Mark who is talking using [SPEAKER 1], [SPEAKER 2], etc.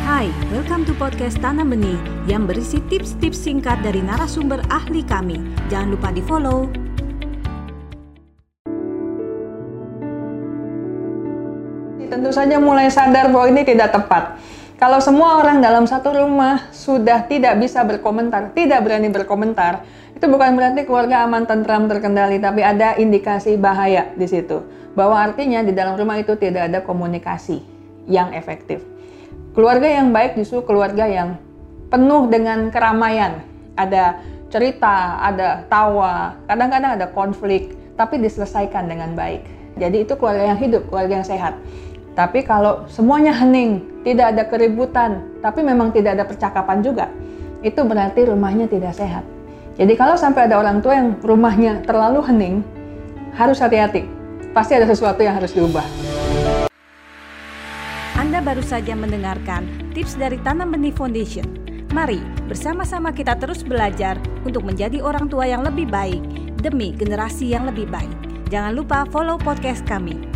[SPEAKER 1] Hai, welcome to podcast Tanam Benih yang berisi tips-tips singkat dari narasumber ahli kami. Jangan lupa di-follow.
[SPEAKER 2] Tentu saja mulai sadar bahwa ini tidak tepat. Kalau semua orang dalam satu rumah sudah tidak bisa berkomentar, tidak berani berkomentar, itu bukan berarti keluarga aman, tentram, terkendali, tapi ada indikasi bahaya di situ. Bahwa artinya di dalam rumah itu tidak ada komunikasi yang efektif. Keluarga yang baik justru keluarga yang penuh dengan keramaian. Ada cerita, ada tawa, kadang-kadang ada konflik, tapi diselesaikan dengan baik. Jadi itu keluarga yang hidup, keluarga yang sehat. Tapi kalau semuanya hening, tidak ada keributan, tapi memang tidak ada percakapan juga, itu berarti rumahnya tidak sehat. Jadi kalau sampai ada orang tua yang rumahnya terlalu hening, harus hati-hati. Pasti ada sesuatu yang harus diubah.
[SPEAKER 1] Anda baru saja mendengarkan tips dari Tanam Benih Foundation. Mari bersama-sama kita terus belajar untuk menjadi orang tua yang lebih baik demi generasi yang lebih baik. Jangan lupa follow podcast kami